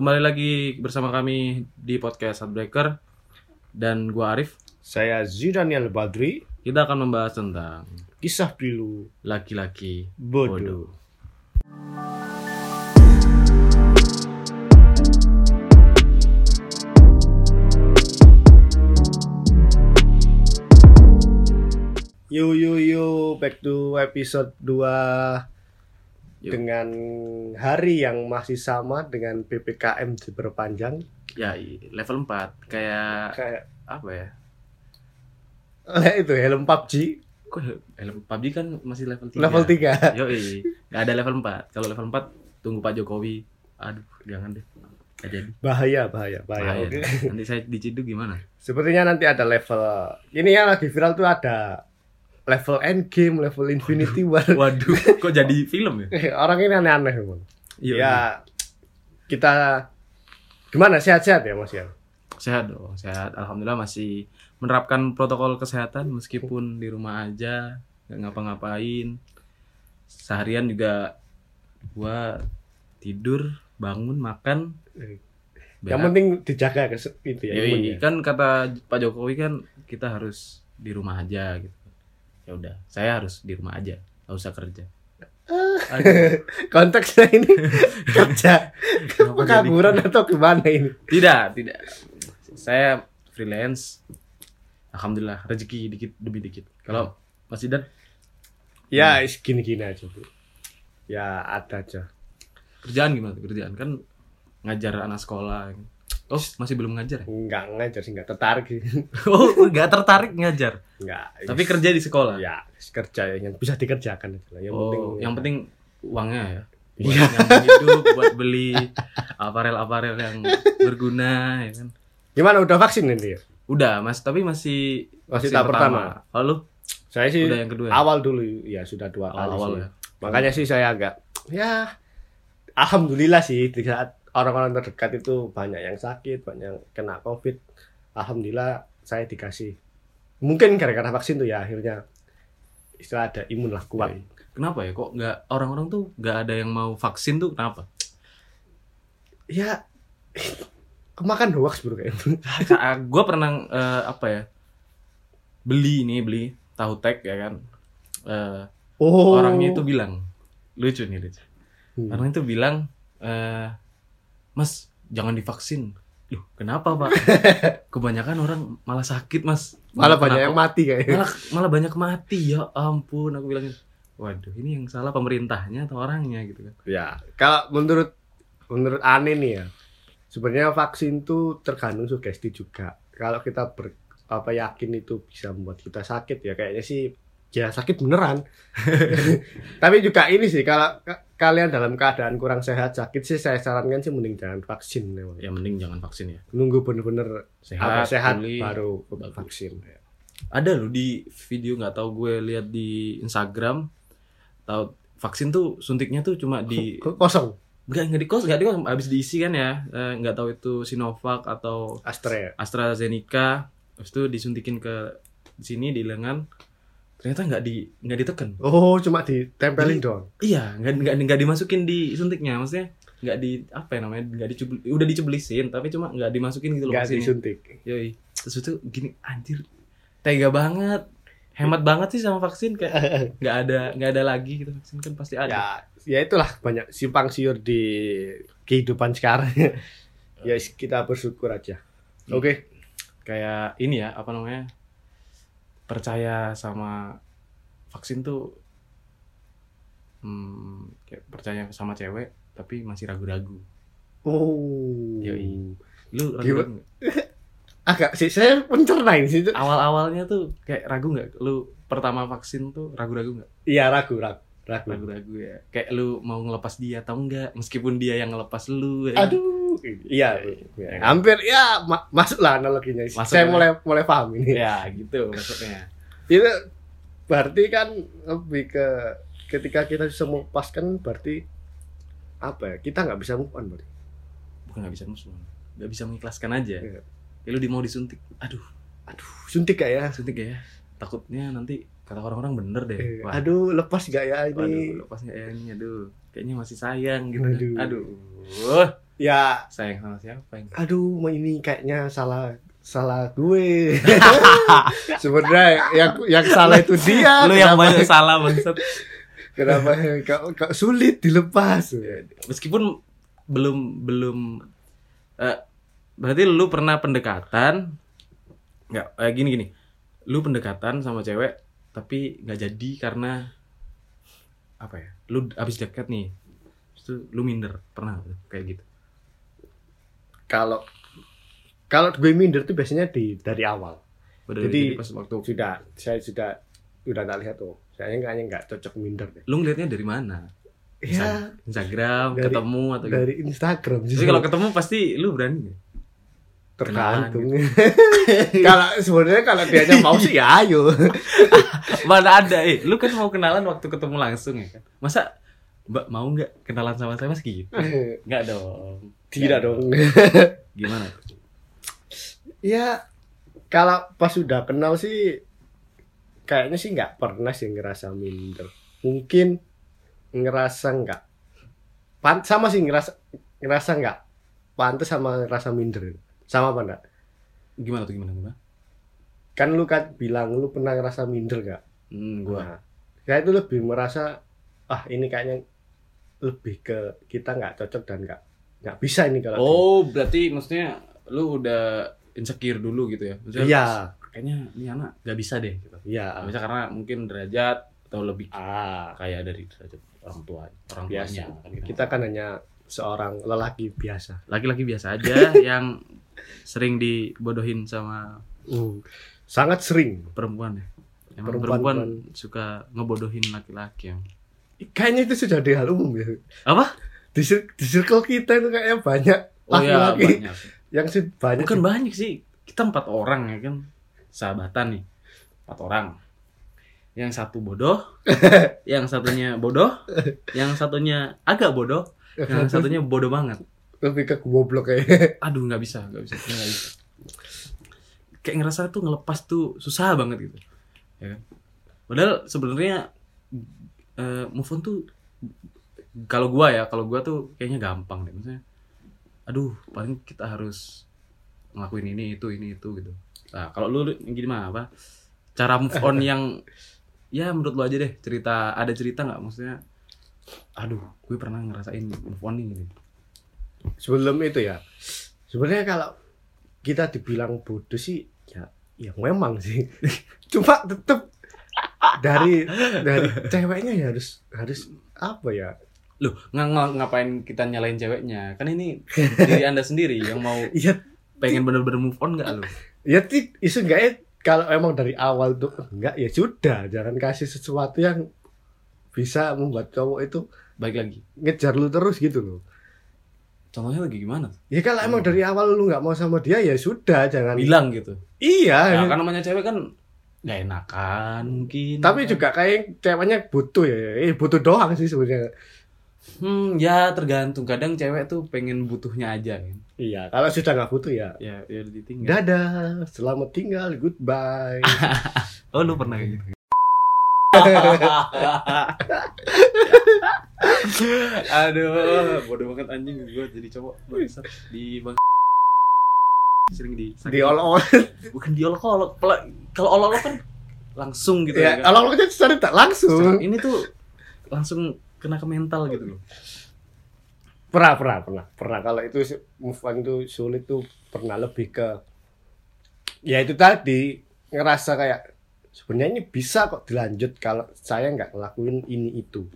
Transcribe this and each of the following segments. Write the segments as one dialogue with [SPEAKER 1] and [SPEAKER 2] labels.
[SPEAKER 1] Kembali lagi bersama kami di podcast Heartbreaker. Dan gua Arif.
[SPEAKER 2] Saya Zidaniel Badri,
[SPEAKER 1] Kita akan membahas tentang
[SPEAKER 2] kisah pilu.
[SPEAKER 1] laki-laki
[SPEAKER 2] bodoh. Yo yo yo, back to episode 2
[SPEAKER 1] Yo.
[SPEAKER 2] dengan hari yang masih sama dengan PPKM diperpanjang
[SPEAKER 1] Ya level 4 kayak
[SPEAKER 2] kayak
[SPEAKER 1] apa ya?
[SPEAKER 2] itu helm PUBG
[SPEAKER 1] Kok level PUBG kan masih level 3.
[SPEAKER 2] level 3
[SPEAKER 1] Yo nggak ada level 4. Kalau level 4 tunggu Pak Jokowi. Aduh, jangan deh. Jadi.
[SPEAKER 2] bahaya bahaya bahaya,
[SPEAKER 1] Bahaya.
[SPEAKER 2] oke.
[SPEAKER 1] Nanti saya diciduk gimana?
[SPEAKER 2] Sepertinya nanti ada level ini yang lagi viral tuh ada level end game, level Infinity War.
[SPEAKER 1] Waduh, kok jadi film ya?
[SPEAKER 2] Orang ini aneh-aneh, Bang.
[SPEAKER 1] Iya.
[SPEAKER 2] Ya kita gimana sehat-sehat ya Mas ya?
[SPEAKER 1] Sehat dong, sehat. Alhamdulillah masih menerapkan protokol kesehatan meskipun di rumah aja, nggak ngapa-ngapain. Seharian juga gua tidur, bangun, makan.
[SPEAKER 2] Yang
[SPEAKER 1] berak.
[SPEAKER 2] penting dijaga itu ya.
[SPEAKER 1] Yoi, kan kata Pak Jokowi kan kita harus di rumah aja gitu. Ya udah, saya harus di rumah aja, nggak usah kerja. Aduh,
[SPEAKER 2] Konteksnya ini kerja pengangguran atau gimana ini?
[SPEAKER 1] Tidak, tidak. Saya freelance. Alhamdulillah rezeki dikit demi dikit. Kalau Mas Idan
[SPEAKER 2] Ya is gini-gini aja, Bu. Ya ada aja.
[SPEAKER 1] kerjaan gimana kerjaan kan ngajar anak sekolah. Oh masih belum ngajar ya?
[SPEAKER 2] Enggak ngajar sih, enggak tertarik sih.
[SPEAKER 1] Oh nggak tertarik ngajar.
[SPEAKER 2] Enggak.
[SPEAKER 1] Tapi kerja di sekolah.
[SPEAKER 2] ya kerja yang bisa dikerjakan. Yang
[SPEAKER 1] oh
[SPEAKER 2] penting
[SPEAKER 1] yang penting uangnya ya.
[SPEAKER 2] Iya.
[SPEAKER 1] hidup, buat beli aparel-aparel yang berguna, ya kan.
[SPEAKER 2] Gimana udah vaksin nanti ya?
[SPEAKER 1] Udah, mas, tapi masih
[SPEAKER 2] Masih tahap pertama.
[SPEAKER 1] Lalu
[SPEAKER 2] Saya sih
[SPEAKER 1] udah yang kedua. ya?
[SPEAKER 2] awal dulu ya sudah dua kali
[SPEAKER 1] Awal-awal
[SPEAKER 2] sih.
[SPEAKER 1] ya.
[SPEAKER 2] Makanya sih saya agak ya alhamdulillah sih di saat orang-orang terdekat itu banyak yang sakit, banyak yang kena Covid. Alhamdulillah saya dikasih. Mungkin gara-gara vaksin tuh ya akhirnya istilah ada imun lah kuat.
[SPEAKER 1] Iya. Kenapa ya kok nggak orang-orang tuh nggak ada yang mau vaksin tuh kenapa?
[SPEAKER 2] Ya kemakan hoax bro kayak itu.
[SPEAKER 1] gue pernah eh, apa ya beli ini beli tahu tek ya kan Eh,
[SPEAKER 2] Oh.
[SPEAKER 1] orangnya itu bilang lucu nih lucu
[SPEAKER 2] Hmm.
[SPEAKER 1] orangnya itu bilang eh, mas jangan divaksin Loh, kenapa pak kebanyakan orang malah sakit mas
[SPEAKER 2] malah banyak
[SPEAKER 1] Kenapa?
[SPEAKER 2] yang mati kayaknya.
[SPEAKER 1] malah malah banyak mati ya ampun aku bilang waduh ini yang salah pemerintahnya atau orangnya gitu kan
[SPEAKER 2] Ya, kalau menurut menurut aneh nih ya, sebenarnya vaksin tuh tergantung sugesti juga. Kalau kita ber, apa yakin itu bisa membuat kita sakit ya kayaknya sih ya sakit beneran. Tapi juga ini sih kalau ka- kalian dalam keadaan kurang sehat sakit sih saya sarankan sih mending jangan vaksin memang.
[SPEAKER 1] ya mending jangan vaksin ya
[SPEAKER 2] Nunggu bener-bener
[SPEAKER 1] sehat
[SPEAKER 2] apa sehat baru
[SPEAKER 1] Bagus.
[SPEAKER 2] vaksin.
[SPEAKER 1] ada loh di video nggak tahu gue lihat di Instagram tahu vaksin tuh suntiknya tuh cuma di
[SPEAKER 2] Kosong
[SPEAKER 1] nggak nggak di kos nggak di kos habis diisi kan ya Eh, nggak tahu itu Sinovac atau
[SPEAKER 2] Astra. ya?
[SPEAKER 1] AstraZeneca habis itu disuntikin ke sini di lengan ternyata nggak di nggak ditekan
[SPEAKER 2] Oh, cuma ditempelin
[SPEAKER 1] Jadi-
[SPEAKER 2] doang.
[SPEAKER 1] iya nggak nggak nggak dimasukin di suntiknya maksudnya nggak di apa ya namanya nggak dicubli udah dicebelisin tapi cuma nggak dimasukin gitu loh
[SPEAKER 2] Enggak
[SPEAKER 1] vaksinnya.
[SPEAKER 2] disuntik.
[SPEAKER 1] Yoi. Terus itu gini anjir tega banget hemat banget sih sama vaksin kayak nggak ada nggak ada lagi gitu vaksin kan pasti ada
[SPEAKER 2] ya ya itulah banyak simpang siur di kehidupan sekarang ya kita bersyukur aja
[SPEAKER 1] Hmm.
[SPEAKER 2] oke
[SPEAKER 1] kayak ini ya apa namanya percaya sama vaksin tuh hmm, kayak percaya sama cewek tapi masih ragu-ragu.
[SPEAKER 2] Oh.
[SPEAKER 1] Yoi. lu ragu-ragu
[SPEAKER 2] agak sih saya mencerna ini sih
[SPEAKER 1] awal-awalnya tuh kayak ragu nggak? Lu pertama vaksin tuh ragu-ragu nggak?
[SPEAKER 2] Iya ragu ragu ragu.
[SPEAKER 1] Ragu-ragu ya. Kayak lu mau ngelepas dia atau enggak meskipun dia yang ngelepas lu ya.
[SPEAKER 2] aduh iya
[SPEAKER 1] Iya.
[SPEAKER 2] hampir ya ma masuk lah analoginya.
[SPEAKER 1] Masuk
[SPEAKER 2] saya
[SPEAKER 1] ya.
[SPEAKER 2] mulai mulai paham ini.
[SPEAKER 1] Ya gitu maksudnya.
[SPEAKER 2] Itu berarti kan lebih ke ketika kita bisa melepaskan berarti apa ya kita nggak bisa move on berarti.
[SPEAKER 1] Bukan nggak bisa musuh nggak bisa mengikhlaskan aja.
[SPEAKER 2] Iya.
[SPEAKER 1] ya lu di mau disuntik aduh.
[SPEAKER 2] Suntik gak ya?
[SPEAKER 1] Suntik ya? Takutnya nanti kata orang-orang bener deh.
[SPEAKER 2] Eh,
[SPEAKER 1] Wah,
[SPEAKER 2] aduh lepas gak ya ini?
[SPEAKER 1] Waduh lepas nggak ya ini? Aduh kayaknya masih sayang gitu.
[SPEAKER 2] Aduh.
[SPEAKER 1] aduh
[SPEAKER 2] ya.
[SPEAKER 1] Sayang sama siapa ini?
[SPEAKER 2] Aduh ini kayaknya salah salah gue. Sebenarnya yang yang salah itu dia.
[SPEAKER 1] Lu yang banyak salah bangsat
[SPEAKER 2] kenapa? Kok, kok sulit dilepas.
[SPEAKER 1] Meskipun belum belum eh, berarti lu pernah pendekatan? Nggak eh, gini gini. Lu pendekatan sama cewek tapi nggak jadi karena apa ya? Lu abis deket nih Terus itu lu minder. Pernah kayak gitu
[SPEAKER 2] kalau kalau gue minder tuh biasanya di dari awal.
[SPEAKER 1] Udah,
[SPEAKER 2] Jadi-
[SPEAKER 1] pas waktu
[SPEAKER 2] sudah saya sudah udah tak lihat tuh. Saya kayaknya nggak cocok minder deh.
[SPEAKER 1] Lu ngeliatnya dari mana?
[SPEAKER 2] Ya.
[SPEAKER 1] Instagram
[SPEAKER 2] Dari-
[SPEAKER 1] ketemu atau gitu
[SPEAKER 2] dari Instagram
[SPEAKER 1] tapi kalau ketemu pasti lu berani
[SPEAKER 2] tergantung. Kalau sebenarnya kalau dianya mau sih ya ayo.
[SPEAKER 1] Mana ada eh lu kan mau kenalan waktu ketemu langsung ya kan? Masa mbak mau nggak kenalan sama saya mas? Gitu. Nggak dong.
[SPEAKER 2] Tidak dong.
[SPEAKER 1] gimana?
[SPEAKER 2] Ya kalau pas sudah kenal sih kayaknya sih nggak pernah sih ngerasa minder. Mungkin ngerasa nggak. Sama sih ngerasa ngerasa nggak. Pantas sama ngerasa minder. Sama apa enggak
[SPEAKER 1] gimana tuh gimana gimana?
[SPEAKER 2] Kan lu kan bilang lu pernah ngerasa minder nggak?
[SPEAKER 1] Hmm, gua.
[SPEAKER 2] Nah, saya itu lebih merasa ah ini kayaknya lebih ke kita nggak cocok dan nggak nggak bisa ini kalau
[SPEAKER 1] oh berarti maksudnya lu udah insecure dulu gitu ya? Maksudnya,
[SPEAKER 2] iya.
[SPEAKER 1] kayaknya ini anak nggak bisa deh gitu.
[SPEAKER 2] Iya.
[SPEAKER 1] Bisa karena mungkin derajat atau lebih
[SPEAKER 2] ah.
[SPEAKER 1] kaya dari derajat orang tua orang
[SPEAKER 2] Biasa.
[SPEAKER 1] tuanya kan gitu.
[SPEAKER 2] kita kan hanya seorang lelaki biasa.
[SPEAKER 1] Laki-laki biasa aja yang sering dibodohin sama
[SPEAKER 2] Hmm, sangat sering.
[SPEAKER 1] perempuan ya. Emang
[SPEAKER 2] Perempuan-
[SPEAKER 1] perempuan, suka ngebodohin laki-laki yang
[SPEAKER 2] kayaknya itu sudah di hal umum ya.
[SPEAKER 1] Apa?
[SPEAKER 2] Di, di circle kita itu kayaknya banyak
[SPEAKER 1] oh ya
[SPEAKER 2] laki-laki
[SPEAKER 1] banyak.
[SPEAKER 2] yang sih banyak
[SPEAKER 1] bukan banyak sih. Kita empat orang ya kan. Sahabatan nih. Empat orang. Yang satu bodoh yang satunya bodoh yang satunya agak bodoh yang satunya bodoh banget.
[SPEAKER 2] Lebih ke goblok kayak
[SPEAKER 1] aduh nggak bisa nggak bisa nggak bisa. Kayak ngerasa tuh ngelepas tuh susah banget gitu. Ya kan? Padahal sebenarnya eh, move on tuh kalau gua ya kalau gua tuh kayaknya gampang deh. Maksudnya aduh paling kita harus ngelakuin ini itu ini itu gitu. Nah kalau lu gimana apa cara move on yang ya menurut lu aja deh cerita ada cerita nggak? Maksudnya aduh gue pernah ngerasain move on nih gitu.
[SPEAKER 2] Sebelum itu ya sebenarnya kalau kita dibilang bodoh sih ya ya memang sih. Cuma tetep dari dari ceweknya ya harus harus apa ya
[SPEAKER 1] Loh, ng ng- ngapain kita nyalain ceweknya? Kan ini diri Anda sendiri yang mau
[SPEAKER 2] ya
[SPEAKER 1] pengen bener-bener move on nggak lo?
[SPEAKER 2] ya ti isu enggak ya kalau emang dari awal tuh enggak ya sudah jangan kasih sesuatu yang bisa membuat cowok itu
[SPEAKER 1] Baik lagi.
[SPEAKER 2] ngejar lu terus gitu loh
[SPEAKER 1] Contohnya lagi gimana?
[SPEAKER 2] ya kalau emang dari awal lu nggak mau sama dia ya sudah jangan
[SPEAKER 1] Bilang gitu.
[SPEAKER 2] iya
[SPEAKER 1] Nah, kan namanya cewek kan nggak enakan mungkin.
[SPEAKER 2] tapi juga kayak ceweknya butuh ya eh butuh doang sih sebenarnya
[SPEAKER 1] hmm ya tergantung. Kadang cewek tuh pengen butuhnya aja kan.
[SPEAKER 2] iya kalau sudah nggak butuh ya
[SPEAKER 1] Ya, ya ditinggal.
[SPEAKER 2] dadah selamat tinggal goodbye
[SPEAKER 1] Oh, lu pernah kayak gitu. Aduh, bodoh banget anjing gua jadi cowok di bang sering di
[SPEAKER 2] di olok
[SPEAKER 1] bukan diolok-olok kalau olok-olok kan langsung gitu
[SPEAKER 2] ya
[SPEAKER 1] kan.
[SPEAKER 2] olok oloknya secara tak langsung
[SPEAKER 1] ini tuh langsung kena ke mental gitu loh
[SPEAKER 2] pernah pernah pernah pernah kalau itu move on itu sulit tuh pernah lebih ke ya itu tadi ngerasa kayak sebenarnya ini bisa kok dilanjut kalau saya nggak ngelakuin ini itu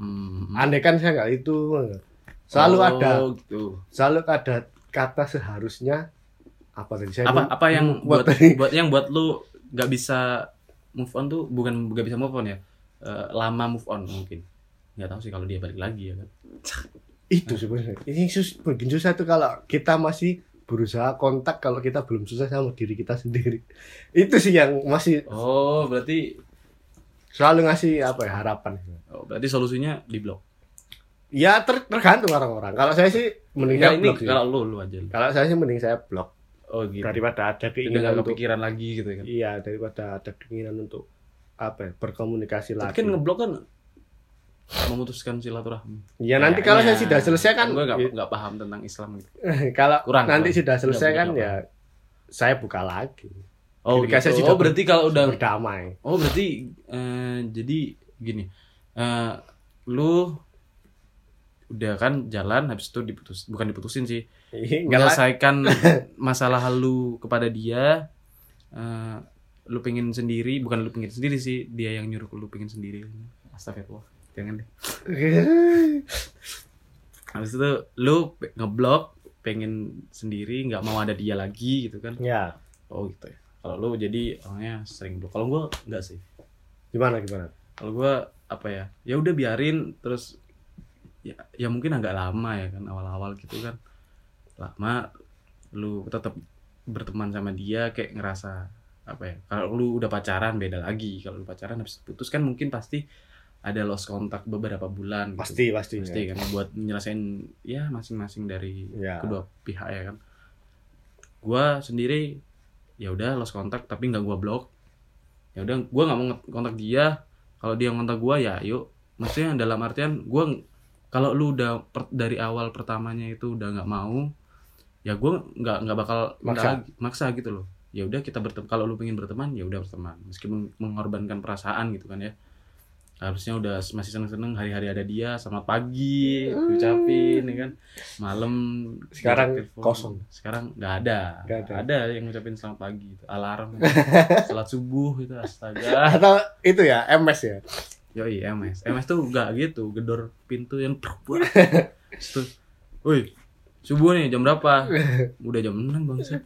[SPEAKER 1] hmm.
[SPEAKER 2] andai kan saya nggak itu selalu
[SPEAKER 1] Oh,
[SPEAKER 2] ada
[SPEAKER 1] gitu.
[SPEAKER 2] selalu ada kata seharusnya apa tadi saya
[SPEAKER 1] apa apa yang buat
[SPEAKER 2] tadi.
[SPEAKER 1] buat yang buat lu nggak bisa move on tuh bukan nggak bisa move on ya? Eh, lama move on mungkin. Nggak tahu sih kalau dia balik lagi ya kan.
[SPEAKER 2] Itu sebenarnya ini sus bikin susah tuh kalau kita masih berusaha kontak kalau kita belum susah sama diri kita sendiri. Itu sih yang masih
[SPEAKER 1] oh berarti
[SPEAKER 2] selalu ngasih apa ya harapan.
[SPEAKER 1] Oh, berarti solusinya di blok.
[SPEAKER 2] Ya ter- tergantung orang-orang. Kalau saya sih mending
[SPEAKER 1] Enggak,
[SPEAKER 2] saya
[SPEAKER 1] ini
[SPEAKER 2] blok
[SPEAKER 1] kalau lu lu aja.
[SPEAKER 2] Kalau saya sih mending saya blok
[SPEAKER 1] oh gitu
[SPEAKER 2] daripada ada keinginan untuk
[SPEAKER 1] kepikiran lagi gitu ya kan
[SPEAKER 2] iya daripada ada keinginan untuk apa ya, berkomunikasi
[SPEAKER 1] tapi
[SPEAKER 2] lagi
[SPEAKER 1] kan ngeblok kan memutuskan silaturahmi
[SPEAKER 2] Ya nanti kalau saya
[SPEAKER 1] Kayaknya.
[SPEAKER 2] sudah selesai kan
[SPEAKER 1] gue nggak
[SPEAKER 2] i-
[SPEAKER 1] nggak paham tentang Islam gitu
[SPEAKER 2] kalau
[SPEAKER 1] Kurang,
[SPEAKER 2] nanti
[SPEAKER 1] kurang.
[SPEAKER 2] sudah selesai kan ya saya buka lagi.
[SPEAKER 1] oh
[SPEAKER 2] Ketika saya
[SPEAKER 1] gitu.
[SPEAKER 2] sudah
[SPEAKER 1] oh berarti kalau udah
[SPEAKER 2] Berdamai.
[SPEAKER 1] oh berarti eh, jadi gini eh, lu udah kan jalan habis itu diputus bukan diputusin sih.
[SPEAKER 2] Lah.
[SPEAKER 1] menyelesaikan masalah lu kepada dia eh, lu pengen sendiri bukan lu pengen sendiri sih dia yang nyuruh lu pengen sendiri. Astagfirullah jangan deh. Habis itu lu ngeblok pengen sendiri nggak mau ada dia lagi gitu kan.
[SPEAKER 2] Ya,
[SPEAKER 1] oh gitu ya. Kalau lu jadi orangnya sering blok. Kalau gua nggak sih.
[SPEAKER 2] Gimana gimana?
[SPEAKER 1] kalau gua apa ya ya udah biarin terus ya ya mungkin agak lama ya kan awal-awal gitu kan lama lu tetap berteman sama dia kayak ngerasa apa ya kalau lu udah pacaran beda lagi kalau lu pacaran habis putus kan mungkin pasti ada lost kontak beberapa bulan gitu.
[SPEAKER 2] Pasti pasti.
[SPEAKER 1] pasti kan buat menyelesaikan ya masing-masing dari
[SPEAKER 2] Ya.
[SPEAKER 1] kedua pihak ya kan gua sendiri ya udah lost kontak tapi nggak gua blok ya udah gua nggak mau kontak dia kalau dia ngontak gua ya yuk maksudnya dalam artian gua kalau lu udah per- dari awal pertamanya itu udah nggak mau ya gua nggak nggak bakal
[SPEAKER 2] Maksa.
[SPEAKER 1] lagi- maksa gitu loh ya udah kita berteman kalau lu pengen berteman ya udah berteman meskipun mengorbankan perasaan gitu kan ya harusnya udah masih seneng-seneng hari-hari ada dia selamat pagi ucapin ya kan malam
[SPEAKER 2] Sekarang
[SPEAKER 1] telepon.
[SPEAKER 2] kosong.
[SPEAKER 1] sekarang nggak ada
[SPEAKER 2] Nggak ada.
[SPEAKER 1] ada yang ngucapin selamat pagi itu alarm salat subuh itu astaga
[SPEAKER 2] Atau itu ya MS ya.
[SPEAKER 1] Yoi ms ms tuh nggak gitu gedor pintu yang itu woi subuh nih jam berapa udah jam 6 bangsa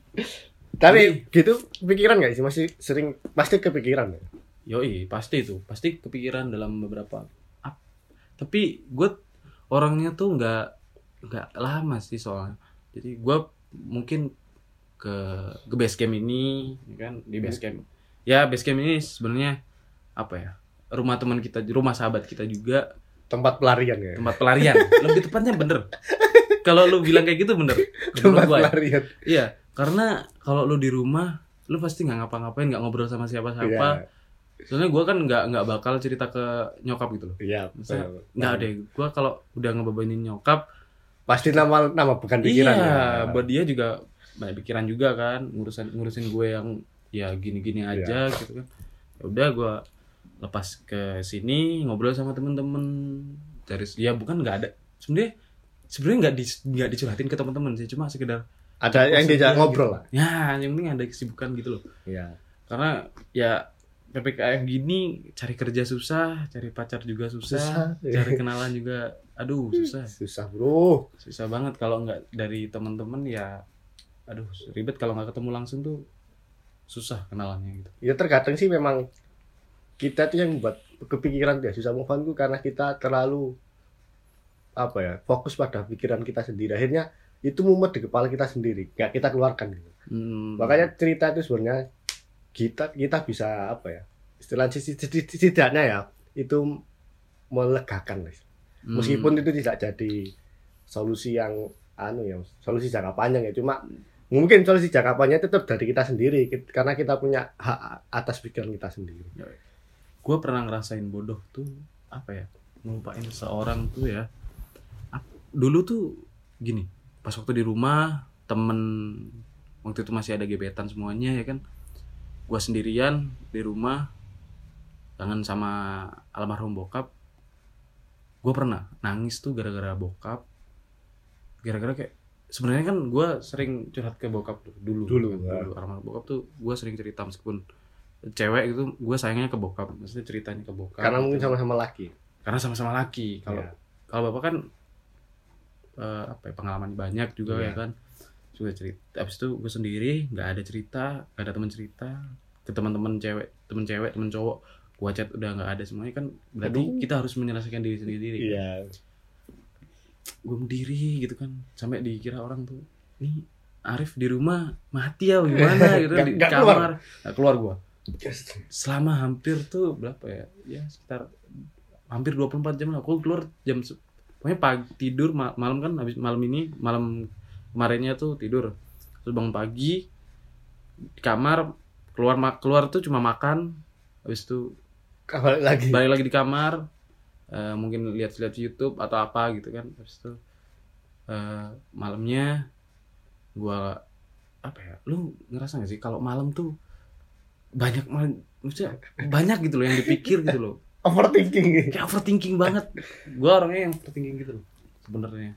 [SPEAKER 2] Tapi gitu pikiran nggak sih masih sering pasti kepikiran ya.
[SPEAKER 1] Yoi, pasti itu, pasti kepikiran dalam beberapa. ap- Tapi gue orangnya tuh nggak nggak lama sih soalnya. Jadi gue mungkin ke ke base camp ini, ya kan di base camp. Ya base camp ini sebenarnya apa ya? Rumah teman kita, rumah sahabat kita juga
[SPEAKER 2] Tempat pelarian ya.
[SPEAKER 1] tempat pelarian. Lebih tepatnya bener. Kalau lu bilang kayak gitu bener.
[SPEAKER 2] Tempat
[SPEAKER 1] gua ya.
[SPEAKER 2] pelarian.
[SPEAKER 1] Iya, karena kalau lu di rumah, lu pasti nggak ngapa-ngapain, nggak ngobrol sama siapa-siapa.
[SPEAKER 2] Iya.
[SPEAKER 1] Soalnya gue kan nggak nggak bakal cerita ke nyokap gitu loh.
[SPEAKER 2] Iya. Betul.
[SPEAKER 1] Nggak deh, gue kalau udah ngebebanin nyokap,
[SPEAKER 2] Pasti nama nama bukan pikiran
[SPEAKER 1] iya,
[SPEAKER 2] ya.
[SPEAKER 1] buat dia juga banyak pikiran juga kan, ngurusin ngurusin gue yang ya gini-gini
[SPEAKER 2] Iya.
[SPEAKER 1] aja gitu kan. Ya udah gue lepas ke sini ngobrol sama temen-temen dari ya bukan nggak ada sebenarnya sebenarnya nggak di nggak dicurhatin ke teman-teman sih cuma sekedar
[SPEAKER 2] Ada yang diajak
[SPEAKER 1] Gitu.
[SPEAKER 2] ngobrol lah.
[SPEAKER 1] ya yang penting ada kesibukan gitu loh
[SPEAKER 2] Iya.
[SPEAKER 1] karena ya ppkm gini cari kerja susah cari pacar juga susah,
[SPEAKER 2] Susah.
[SPEAKER 1] cari kenalan juga aduh susah
[SPEAKER 2] Susah, Bro.
[SPEAKER 1] susah banget kalau nggak dari teman-teman ya aduh ribet kalau nggak ketemu langsung tuh susah kenalannya gitu
[SPEAKER 2] Ya terkadang sih memang kita tuh yang buat kepikiran dia susah move on tuh karena kita terlalu apa ya fokus pada pikiran kita sendiri. Akhirnya itu mumet di kepala kita sendiri nggak kita keluarkan gitu.
[SPEAKER 1] Hmm,
[SPEAKER 2] makanya cerita itu sebenarnya kita kita bisa apa ya istilah setidaknya ya itu melegakan lah.
[SPEAKER 1] hmm,
[SPEAKER 2] meskipun itu tidak jadi solusi yang anu ya solusi jangka panjang ya cuma mungkin solusi jangka panjang tetap dari kita sendiri karena kita punya hak atas pikiran kita sendiri
[SPEAKER 1] gue pernah ngerasain bodoh tuh apa ya ngelupain seseorang tuh ya. Dulu tuh gini pas waktu di rumah temen waktu itu masih ada gebetan semuanya ya kan. Gue sendirian di rumah kangen sama almarhum bokap. Gue pernah nangis tuh gara-gara bokap. Gara-gara kayak sebenarnya kan gue sering curhat ke bokap dulu
[SPEAKER 2] Dulu,
[SPEAKER 1] kan,
[SPEAKER 2] ya.
[SPEAKER 1] dulu. Almarhum bokap tuh gue sering cerita meskipun cewek itu gue sayangnya ke bokap maksudnya ceritanya ke bokap
[SPEAKER 2] karena mungkin
[SPEAKER 1] gitu.
[SPEAKER 2] sama-sama laki
[SPEAKER 1] karena sama-sama laki kalau
[SPEAKER 2] Ya.
[SPEAKER 1] kalau bapak kan eh, apa ya, pengalaman banyak juga
[SPEAKER 2] Iya.
[SPEAKER 1] ya kan juga cerita abis itu gue sendiri nggak ada cerita nggak ada teman cerita ke teman-teman cewek teman cewek teman cowok gua chat udah nggak ada semuanya kan berarti
[SPEAKER 2] Aduh.
[SPEAKER 1] kita harus menyelesaikan diri sendiri
[SPEAKER 2] iya
[SPEAKER 1] gue diri gitu kan sampai dikira orang tuh nih Arif di rumah mati ya gimana gitu
[SPEAKER 2] Nggak-
[SPEAKER 1] di
[SPEAKER 2] nggak keluar.
[SPEAKER 1] kamar nggak keluar gua selama hampir tuh berapa ya? Ya sekitar hampir 24 jam lah. Aku keluar jam pokoknya pagi tidur ma- malam kan habis malam ini malam kemarinnya tuh tidur. Terus bangun pagi di kamar keluar keluar tuh cuma makan. Habis itu
[SPEAKER 2] balik lagi.
[SPEAKER 1] balik lagi di kamar eh, mungkin lihat-lihat YouTube atau apa gitu kan. Habis itu eh, malamnya gua apa ya lu ngerasa gak sih kalau malam tuh banyak maksudnya banyak gitu loh yang dipikir gitu loh.
[SPEAKER 2] Overthinking.
[SPEAKER 1] Kayak overthinking banget. Gua orangnya yang overthinking gitu loh sebenarnya.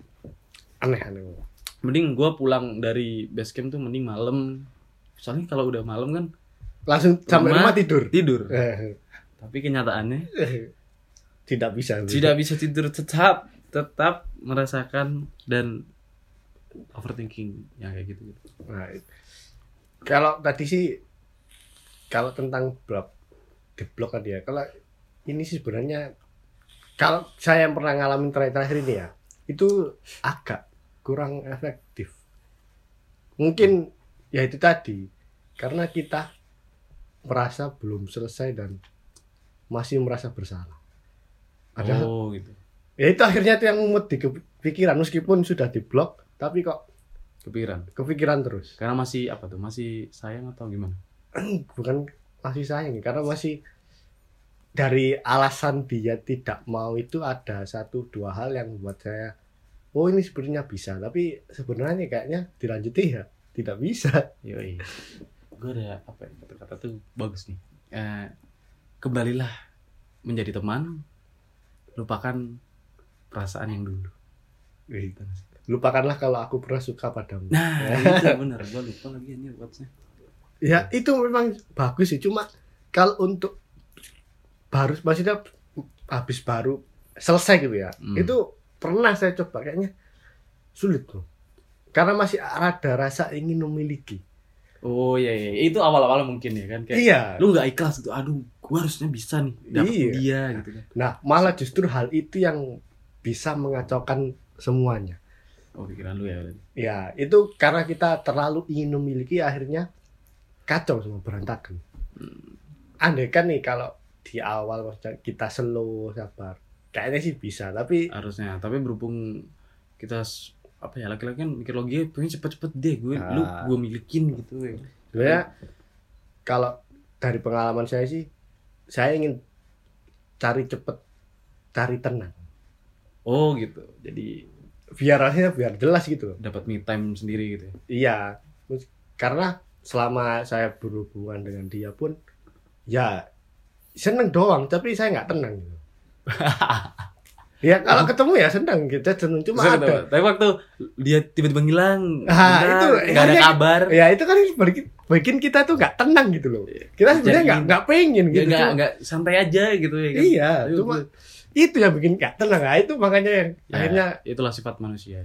[SPEAKER 2] Aneh aneh.
[SPEAKER 1] Mending gua pulang dari base camp tuh mending malam. Soalnya kalau udah malam kan
[SPEAKER 2] langsung sampai
[SPEAKER 1] Rumah.
[SPEAKER 2] rumah tidur?
[SPEAKER 1] tidur.
[SPEAKER 2] Eh,
[SPEAKER 1] tapi kenyataannya
[SPEAKER 2] tidak bisa.
[SPEAKER 1] tidak bisa tidur tetap tetap merasakan dan overthinking yang kayak gitu, gitu.
[SPEAKER 2] Nah, kalau tadi sih kalau tentang blok di blok kan ya. Kalau ini sih sebenarnya kalau saya yang pernah ngalamin terakhir-terakhir ini ya itu agak kurang efektif. Mungkin ya itu tadi karena kita merasa belum selesai dan masih merasa bersalah. Ada
[SPEAKER 1] oh gitu.
[SPEAKER 2] Ya itu akhirnya itu yang memut di pikiran meskipun sudah diblok tapi kok
[SPEAKER 1] kepikiran?
[SPEAKER 2] kepikiran terus.
[SPEAKER 1] Karena masih apa tuh? Masih sayang atau gimana
[SPEAKER 2] bukan masih sayang karena masih dari alasan dia tidak mau itu ada satu dua hal yang buat saya oh ini sebenarnya bisa tapi sebenarnya kayaknya dilanjuti ya tidak bisa.
[SPEAKER 1] Yoi. Gue ada apa ya kata-kata tuh bagus nih. Eh, kembalilah menjadi teman lupakan perasaan yang dulu.
[SPEAKER 2] Lupakanlah kalau aku pernah suka padamu.
[SPEAKER 1] Nah itu bener gue lupa lagi ini
[SPEAKER 2] ya itu memang bagus sih. Cuma kalau untuk baru maksudnya habis baru selesai gitu ya
[SPEAKER 1] Hmm.
[SPEAKER 2] itu pernah saya coba kayaknya sulit loh karena masih ada rasa ingin memiliki.
[SPEAKER 1] Oh iya iya. Itu awal-awal mungkin ya kan kayak
[SPEAKER 2] iya.
[SPEAKER 1] lu nggak ikhlas gitu aduh gue harusnya bisa nih dapet
[SPEAKER 2] Iya.
[SPEAKER 1] dia gitu kan.
[SPEAKER 2] Nah malah justru hal itu yang bisa mengacaukan semuanya.
[SPEAKER 1] Oh pikiran lu ya
[SPEAKER 2] ya itu karena kita terlalu ingin memiliki akhirnya kacau semua berantakan. Andai kan nih kalau di awal maksudnya kita slow sabar. Kayaknya sih bisa tapi
[SPEAKER 1] harusnya. Tapi berhubung kita apa ya laki-laki kan mikir logika pengen cepet-cepet deh gue lu
[SPEAKER 2] Ah.
[SPEAKER 1] gue milikin gitu ya.
[SPEAKER 2] Sebenarnya kalau dari pengalaman saya sih saya ingin cari cepet cari tenang.
[SPEAKER 1] Oh gitu. Jadi
[SPEAKER 2] biar rasanya biar jelas gitu loh.
[SPEAKER 1] Dapat me time sendiri gitu ya?
[SPEAKER 2] Iya. Karena selama saya berhubungan dengan dia pun ya seneng doang tapi saya nggak tenang gitu. Ya kalau ketemu ya seneng kita seneng. Cuma
[SPEAKER 1] Terus
[SPEAKER 2] ada
[SPEAKER 1] tapi waktu dia tiba-tiba ngilang
[SPEAKER 2] Ah,
[SPEAKER 1] bentar,
[SPEAKER 2] itu
[SPEAKER 1] nggak ada kabar.
[SPEAKER 2] ya itu kan bikin, bikin kita tuh nggak tenang gitu loh. Kita sebenarnya nggak nggak pengen
[SPEAKER 1] ya
[SPEAKER 2] gitu
[SPEAKER 1] nggak
[SPEAKER 2] cuma-
[SPEAKER 1] nggak santai aja gitu ya kan.
[SPEAKER 2] Iya
[SPEAKER 1] Tapi
[SPEAKER 2] cuma
[SPEAKER 1] gue-
[SPEAKER 2] itu yang bikin nggak tenang. Nah, itu makanya yang
[SPEAKER 1] ya,
[SPEAKER 2] akhirnya
[SPEAKER 1] itulah sifat manusia.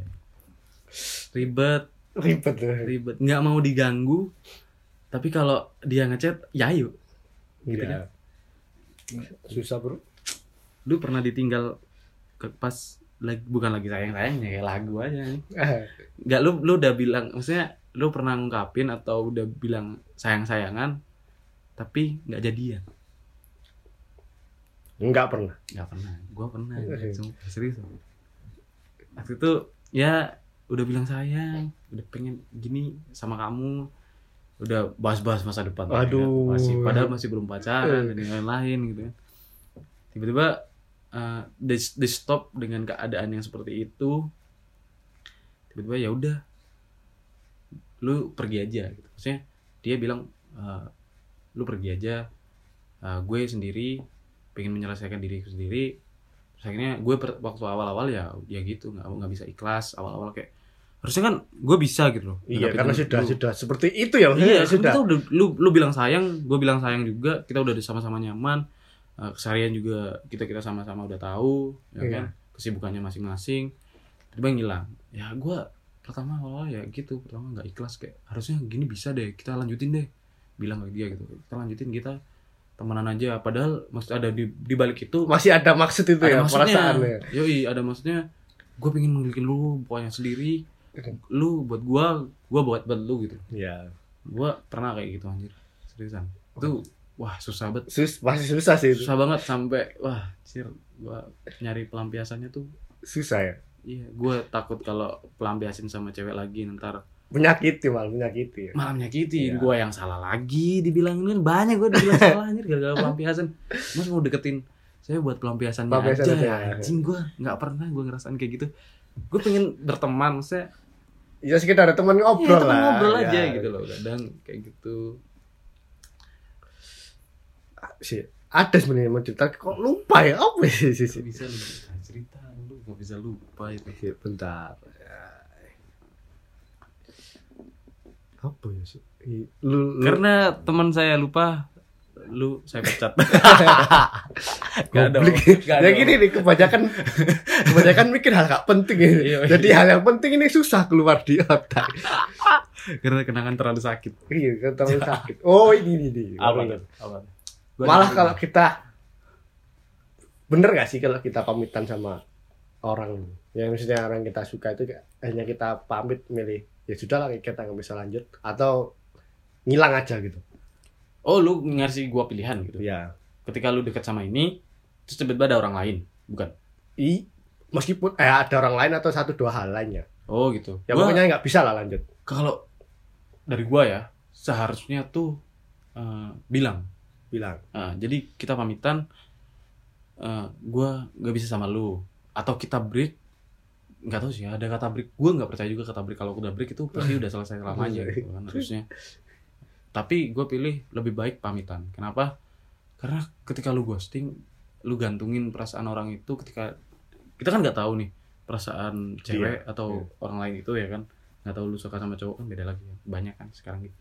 [SPEAKER 1] Ribet
[SPEAKER 2] ribet
[SPEAKER 1] ribet. Nggak mau diganggu tapi kalau dia ngechat ya ayo gitu
[SPEAKER 2] Iya. susah bro.
[SPEAKER 1] Lu pernah ditinggal ke pas lagi bukan lagi sayang sayangnya kayak lagu aja nggak lu lu udah bilang maksudnya lu pernah ngungkapin atau udah bilang sayang sayangan tapi nggak jadian?
[SPEAKER 2] Nggak pernah.
[SPEAKER 1] Nggak pernah. Gua pernah serius. Waktu itu ya udah bilang sayang udah pengen gini sama kamu udah bahas-bahas masa depan. Ya kan?
[SPEAKER 2] Aduh.
[SPEAKER 1] masih padahal masih belum pacaran dan yang lain-lain gitu kan. Tiba-tiba eh, di, di stop dengan keadaan yang seperti itu. Tiba-tiba ya udah lu pergi aja gitu. Maksudnya dia bilang eh, lu pergi aja eh, gue sendiri pengen menyelesaikan diriku sendiri. Terus akhirnya gue per- waktu awal-awal ya ya gitu nggak nggak bisa ikhlas. Awal-awal kayak harusnya kan gue bisa gitu loh
[SPEAKER 2] iya karena
[SPEAKER 1] lu-
[SPEAKER 2] sudah
[SPEAKER 1] lu-
[SPEAKER 2] sudah. Seperti itu ya
[SPEAKER 1] iya
[SPEAKER 2] sudah
[SPEAKER 1] sudah. kita udah lu lu bilang sayang gue bilang sayang juga kita udah sama-sama nyaman Eh, keseharian juga kita kita sama-sama udah tahu ya
[SPEAKER 2] Iya.
[SPEAKER 1] kan? Kesibukannya masing-masing. Tiba ngilang ya gue pertama awal ya gitu pertama nggak ikhlas kayak harusnya gini bisa deh kita lanjutin deh bilang ke dia gitu. Kita lanjutin kita temenan aja. Padahal maksud ada di di balik itu
[SPEAKER 2] masih ada maksud itu
[SPEAKER 1] ada
[SPEAKER 2] ya
[SPEAKER 1] maksudnya.
[SPEAKER 2] perasaannya
[SPEAKER 1] yoi ada maksudnya gue pengen memiliki lu pokoknya sendiri lu buat gua gua buat buat lu gitu.
[SPEAKER 2] Ya
[SPEAKER 1] gua pernah kayak gitu anjir. Seriusan. Itu wah susah banget.
[SPEAKER 2] Sus masih susah sih itu.
[SPEAKER 1] Susah banget sampai wah anjir gua nyari pelampiasannya tuh.
[SPEAKER 2] Susah ya?
[SPEAKER 1] Iya gua takut kalau pelampiasin sama cewek lagi ntar
[SPEAKER 2] menyakiti malah menyakiti ya.
[SPEAKER 1] malah nyakitin
[SPEAKER 2] Iya.
[SPEAKER 1] gua yang salah lagi dibilangin kan banyak gua dibilang salah anjir gara-gara pelampiasan. Mas mau deketin saya buat pelampiasannya
[SPEAKER 2] Pelampiasan
[SPEAKER 1] aja
[SPEAKER 2] aja.
[SPEAKER 1] ya anjing gue nggak pernah gue ngerasain kayak gitu. Gue pengen berteman saya
[SPEAKER 2] ya sekedar teman ngobrol
[SPEAKER 1] Iya, temen
[SPEAKER 2] lah.
[SPEAKER 1] ngobrol
[SPEAKER 2] ya.
[SPEAKER 1] aja gitu loh kadang kayak gitu.
[SPEAKER 2] Sih ada sebenarnya mau cerita kok lupa ya? Apa sih sih sih
[SPEAKER 1] bisa lu cerita lu gak bisa lupa itu?
[SPEAKER 2] Oke, bentar. Apa ya sih I- lu, lu
[SPEAKER 1] karena teman saya lupa lu saya pecat. Gak ada, gak
[SPEAKER 2] ya gini nih kebanyakan kebanyakan mikir hal gak penting ini.
[SPEAKER 1] Iya, iya.
[SPEAKER 2] jadi hal yang penting ini susah keluar di otak.
[SPEAKER 1] Karena kenangan terlalu sakit.
[SPEAKER 2] Iya terlalu sakit. Oh ini ini, ini. Baru ingat.
[SPEAKER 1] apa?
[SPEAKER 2] Malah kalau kita bener gak sih kalau kita pamitan sama orang? Yang misalnya orang kita suka itu hanya kita pamit milih ya sudah lah kita nggak bisa lanjut. Atau ngilang aja gitu
[SPEAKER 1] oh lu ngasih gua pilihan gitu.
[SPEAKER 2] Ya
[SPEAKER 1] ketika lu deket sama ini terus tiba-tiba ada orang lain. Bukan?
[SPEAKER 2] I meskipun eh ada orang lain atau satu dua hal lainnya.
[SPEAKER 1] Oh gitu.
[SPEAKER 2] Ya
[SPEAKER 1] Gua-
[SPEAKER 2] pokoknya nggak bisa lah lanjut.
[SPEAKER 1] Kalau dari gua ya seharusnya tuh eh, bilang.
[SPEAKER 2] Bilang.
[SPEAKER 1] Nah, jadi kita pamitan eh gua nggak bisa sama lu. Atau kita break nggak tahu sih ada kata break. Gua nggak percaya juga kata break. Kalau udah break itu pasti udah selesai selamanya gitu kan harusnya tapi gue pilih lebih baik pamitan. Kenapa? Karena ketika lu ghosting lu gantungin perasaan orang itu ketika kita kan nggak tahu nih perasaan cewek atau orang lain itu ya kan. Nggak tahu lu suka sama cowok kan beda lagi banyak kan sekarang gitu.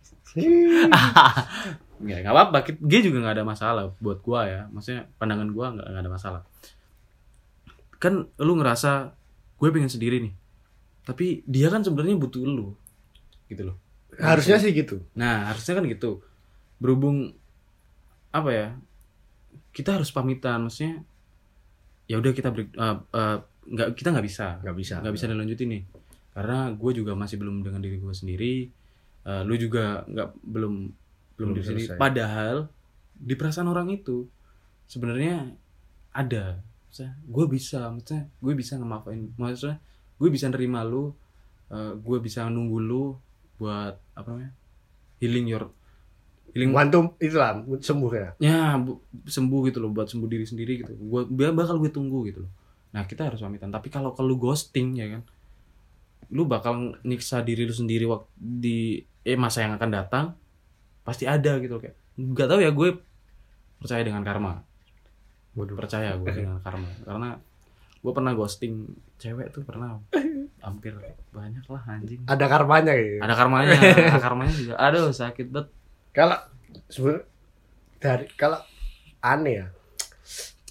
[SPEAKER 1] Nggak nggak apa-apa. Dia juga nggak ada masalah buat gua ya. Maksudnya pandangan gua nggak nggak ada masalah. Kan lu ngerasa gue pengen sendiri nih. Tapi dia kan sebenarnya butuh lu gitu loh
[SPEAKER 2] harusnya sih gitu.
[SPEAKER 1] Nah harusnya kan gitu. Berhubung apa ya kita harus pamitan maksudnya ya udah kita break eh, eh, nggak kita nggak bisa.
[SPEAKER 2] Nggak bisa.
[SPEAKER 1] Nggak bisa dilanjutin nih. Karena gue juga masih belum dengan diri gue sendiri. Eh, lu juga nggak belum belum
[SPEAKER 2] Belum
[SPEAKER 1] diri sendiri padahal di perasaan orang itu sebenarnya ada. Maksudnya gue bisa maksudnya gue bisa ngemaafin. Maksudnya gue bisa nerima lu eh, gue bisa nunggu lu buat apa namanya healing your healing
[SPEAKER 2] Wantum itulah sembuh ya?
[SPEAKER 1] Ya bu- sembuh gitu loh buat sembuh diri sendiri gitu. Gue bakal gue tunggu gitu loh. Nah kita harus pamitan. Tapi kalau kalau ghosting ya kan lu bakal nyiksa diri lu sendiri waktu di eh masa yang akan datang pasti ada gitu loh kayak nggak tahu ya gue percaya dengan karma.
[SPEAKER 2] Waduh.
[SPEAKER 1] percaya gue dengan karma. Karena gue pernah ghosting cewek tuh pernah hampir banyak lah anjing.
[SPEAKER 2] Ada karmanya gitu.
[SPEAKER 1] Ada karmanya ada karmanya juga. Aduh sakit banget
[SPEAKER 2] kalau sebenarnya dari kalau aneh ya.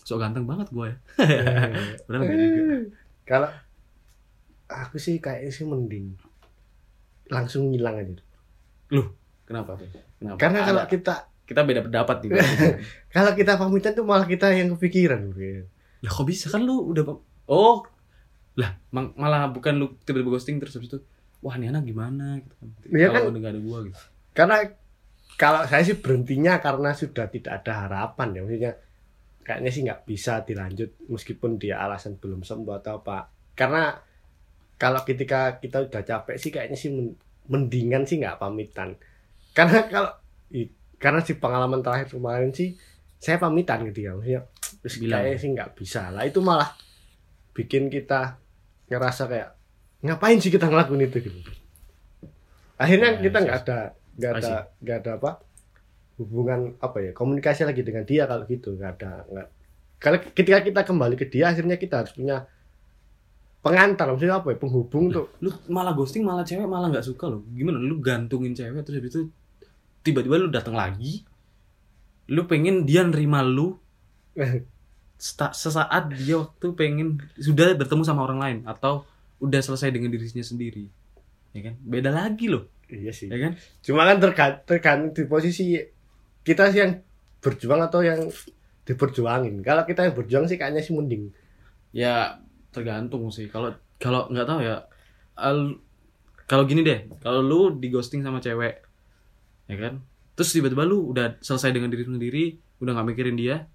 [SPEAKER 1] Sok ganteng banget gue ya. Padahal enggak juga.
[SPEAKER 2] Kalau aku sih kayaknya sih mending langsung ngilang aja.
[SPEAKER 1] Kenapa? Tuh? Kenapa?
[SPEAKER 2] karena kalau kita
[SPEAKER 1] kita beda pendapat juga.
[SPEAKER 2] kalau kita pamitan tuh malah kita yang kepikiran gitu.
[SPEAKER 1] lah kok bisa? Kan lu udah oh lah malah bukan lu tiba-tiba ghosting terus habis itu wah ini anak gimana gitu kan.
[SPEAKER 2] Iya
[SPEAKER 1] Kalau
[SPEAKER 2] kan?
[SPEAKER 1] ada gua gitu.
[SPEAKER 2] karena kalau saya sih berhentinya karena sudah tidak ada harapan ya maksudnya kayaknya sih nggak bisa dilanjut meskipun dia alasan belum sembuh atau apa karena kalau ketika kita udah capek sih kayaknya sih men- mendingan sih nggak pamitan karena kalau karena si pengalaman terakhir kemarin sih saya pamitan ke dia maksudnya "Wis,
[SPEAKER 1] Bilang.
[SPEAKER 2] kayaknya sih nggak bisa lah itu malah bikin kita ngerasa kayak ngapain sih kita ngelakuin itu? Gitu. Akhirnya
[SPEAKER 1] Ya,
[SPEAKER 2] kita nggak ada nggak ada nggak ada apa hubungan apa ya komunikasi lagi dengan dia kalau gitu nggak ada nggak. Kalau ketika kita kembali ke dia akhirnya kita harus punya pengantar maksudnya apa ya penghubung tuh.
[SPEAKER 1] Lu malah ghosting malah cewek malah nggak suka loh. Gimana? Lu gantungin cewek terus habis itu tiba-tiba lu datang lagi. Lu pengen dia nerima lu sesaat dia waktu pengen sudah bertemu sama orang lain atau udah selesai dengan dirinya sendiri. Ya kan? Beda lagi loh,
[SPEAKER 2] iya sih.
[SPEAKER 1] Ya kan?
[SPEAKER 2] cuma kan tergantung, di posisi kita sih yang berjuang atau yang diperjuangin. Kalau kita yang berjuang sih kayaknya sih mending.
[SPEAKER 1] Ya tergantung sih. Kalau kalau nggak tahu ya al- kalau gini deh. Kalau lu di ghosting sama cewek ya kan? Terus tiba-tiba lu udah selesai dengan diri sendiri udah nggak mikirin dia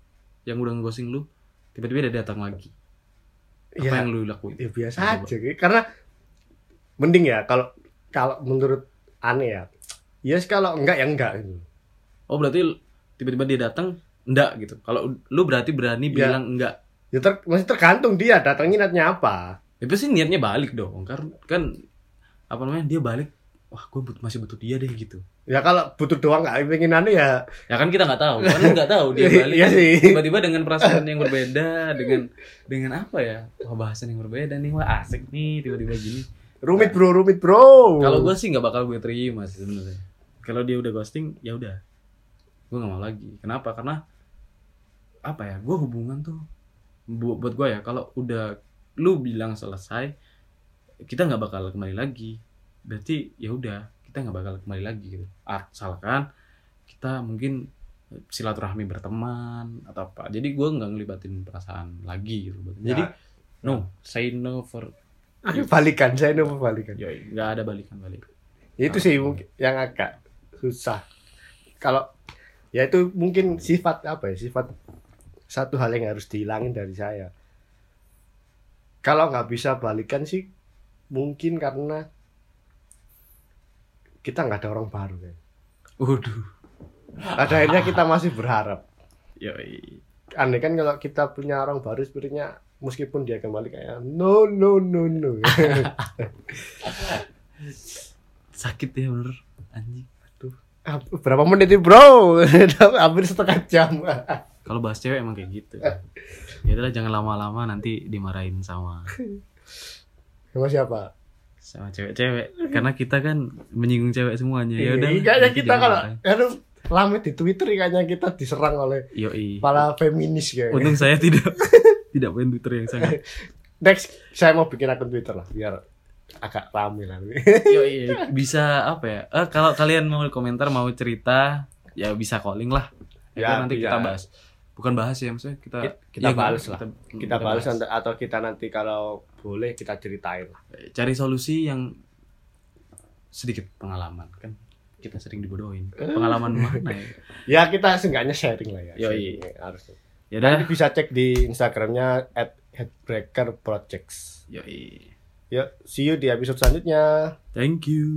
[SPEAKER 1] yang udah ngeghosting lu tiba-tiba dia datang lagi apa
[SPEAKER 2] ya,
[SPEAKER 1] yang lu lakuin
[SPEAKER 2] ya biasa
[SPEAKER 1] Coba.
[SPEAKER 2] aja karena mending ya kalau kalau menurut aneh ya yes kalau enggak ya enggak gitu.
[SPEAKER 1] oh berarti tiba-tiba dia datang enggak gitu kalau lu berarti berani
[SPEAKER 2] Ya.
[SPEAKER 1] bilang enggak
[SPEAKER 2] Ya ter, masih tergantung dia datangnya niatnya apa.
[SPEAKER 1] itu sih niatnya balik dong karena kan apa namanya dia balik wah gue but- masih butuh dia deh gitu.
[SPEAKER 2] Ya kalau butuh doang nggak pengenannya ya.
[SPEAKER 1] Ya kan kita nggak tahu. Kan nggak tahu dia balik.
[SPEAKER 2] Iya sih.
[SPEAKER 1] tiba-tiba dengan perasaan yang berbeda dengan dengan apa ya? Wah bahasan yang berbeda nih. Wah asik nih tiba-tiba gini.
[SPEAKER 2] Rumit bro, rumit bro.
[SPEAKER 1] kalau gue sih nggak bakal gue terima sih sebenarnya. Kalau dia udah ghosting ya udah. Gue nggak mau lagi. Kenapa? Karena apa ya? Gue hubungan tuh bu- buat gue ya kalau udah lu bilang selesai kita nggak bakal kembali lagi berarti ya udah kita nggak bakal kembali lagi gitu asalkan kita mungkin silaturahmi berteman atau apa jadi gue nggak ngelibatin perasaan lagi gitu jadi no say no for
[SPEAKER 2] Ayo balikan, saya nopo balikan.
[SPEAKER 1] yoi nggak ada balikan balik
[SPEAKER 2] Itu sih mungkin yang agak susah. Kalau ya itu mungkin sifat apa ya? Sifat satu hal yang harus dihilangin dari saya. Kalau nggak bisa balikan sih mungkin karena kita nggak ada orang baru kan.
[SPEAKER 1] waduh
[SPEAKER 2] Pada akhirnya kita masih berharap.
[SPEAKER 1] yoi
[SPEAKER 2] Aneh kan kalau kita punya orang baru sebenarnya meskipun dia kembali kayak no no no no.
[SPEAKER 1] sakit ya bener anjing
[SPEAKER 2] Ah, Berapa menit itu bro? Hampir setengah jam.
[SPEAKER 1] kalau bahas cewek emang kayak gitu ya jangan lama-lama nanti dimarahin sama
[SPEAKER 2] Sama siapa?
[SPEAKER 1] Sama cewek-cewek. Karena kita kan menyinggung cewek semuanya. Ya udah
[SPEAKER 2] Iya, kayaknya kita kalau aduh rame di Twitter kayaknya kita diserang oleh
[SPEAKER 1] yoi.
[SPEAKER 2] para feminis kayak.
[SPEAKER 1] untung saya tidak tidak main twitter yang sangat.
[SPEAKER 2] Next saya mau bikin akun Twitter lah biar agak rame lah.
[SPEAKER 1] yoi bisa apa ya? Eh, kalau kalian mau komentar mau cerita ya bisa calling lah. Ya,
[SPEAKER 2] Ya,
[SPEAKER 1] nanti
[SPEAKER 2] bisa.
[SPEAKER 1] kita bahas bukan bahas ya maksudnya kita
[SPEAKER 2] Kita
[SPEAKER 1] ya,
[SPEAKER 2] balas lah.
[SPEAKER 1] kita,
[SPEAKER 2] kita
[SPEAKER 1] bahas.
[SPEAKER 2] nanti- atau kita nanti kalau boleh kita ceritain lah.
[SPEAKER 1] cari solusi yang sedikit pengalaman kan kita sering dibodohin pengalaman mana ya
[SPEAKER 2] Ya kita seenggaknya sharing lah ya.
[SPEAKER 1] Yoi.
[SPEAKER 2] Sharing, harus.
[SPEAKER 1] ya
[SPEAKER 2] Nanti
[SPEAKER 1] udah
[SPEAKER 2] bisa cek di Instagramnya at Headbreaker Projects.
[SPEAKER 1] yoi
[SPEAKER 2] Yuk, see you di episode selanjutnya.
[SPEAKER 1] thank you